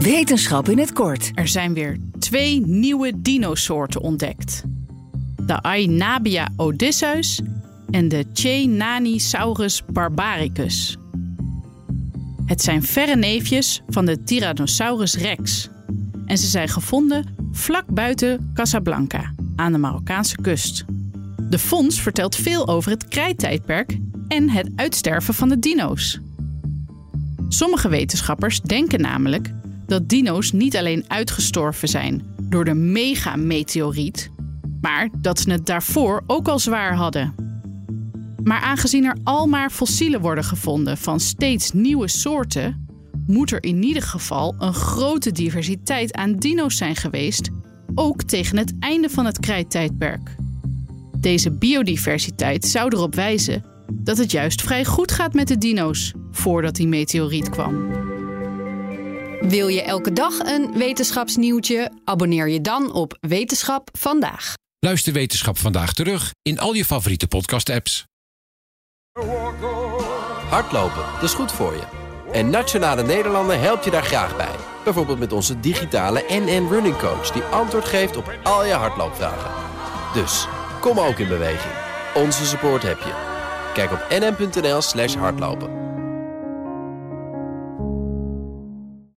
Wetenschap in het kort. Er zijn weer twee nieuwe dinosoorten ontdekt. De Aenabia odysseus en de Chenanisaurus barbaricus. Het zijn verre neefjes van de Tyrannosaurus rex. En ze zijn gevonden vlak buiten Casablanca, aan de Marokkaanse kust. De fonds vertelt veel over het krijttijdperk en het uitsterven van de dino's. Sommige wetenschappers denken namelijk dat dino's niet alleen uitgestorven zijn door de megameteoriet, maar dat ze het daarvoor ook al zwaar hadden. Maar aangezien er al maar fossielen worden gevonden van steeds nieuwe soorten, moet er in ieder geval een grote diversiteit aan dino's zijn geweest, ook tegen het einde van het krijttijdperk. Deze biodiversiteit zou erop wijzen dat het juist vrij goed gaat met de dino's voordat die meteoriet kwam. Wil je elke dag een wetenschapsnieuwtje? Abonneer je dan op Wetenschap vandaag. Luister Wetenschap vandaag terug in al je favoriete podcast-apps. Hardlopen, dat is goed voor je. En Nationale Nederlanden helpt je daar graag bij. Bijvoorbeeld met onze digitale NN Running Coach... die antwoord geeft op al je hardloopvragen. Dus, kom ook in beweging. Onze support heb je. Kijk op nn.nl slash hardlopen.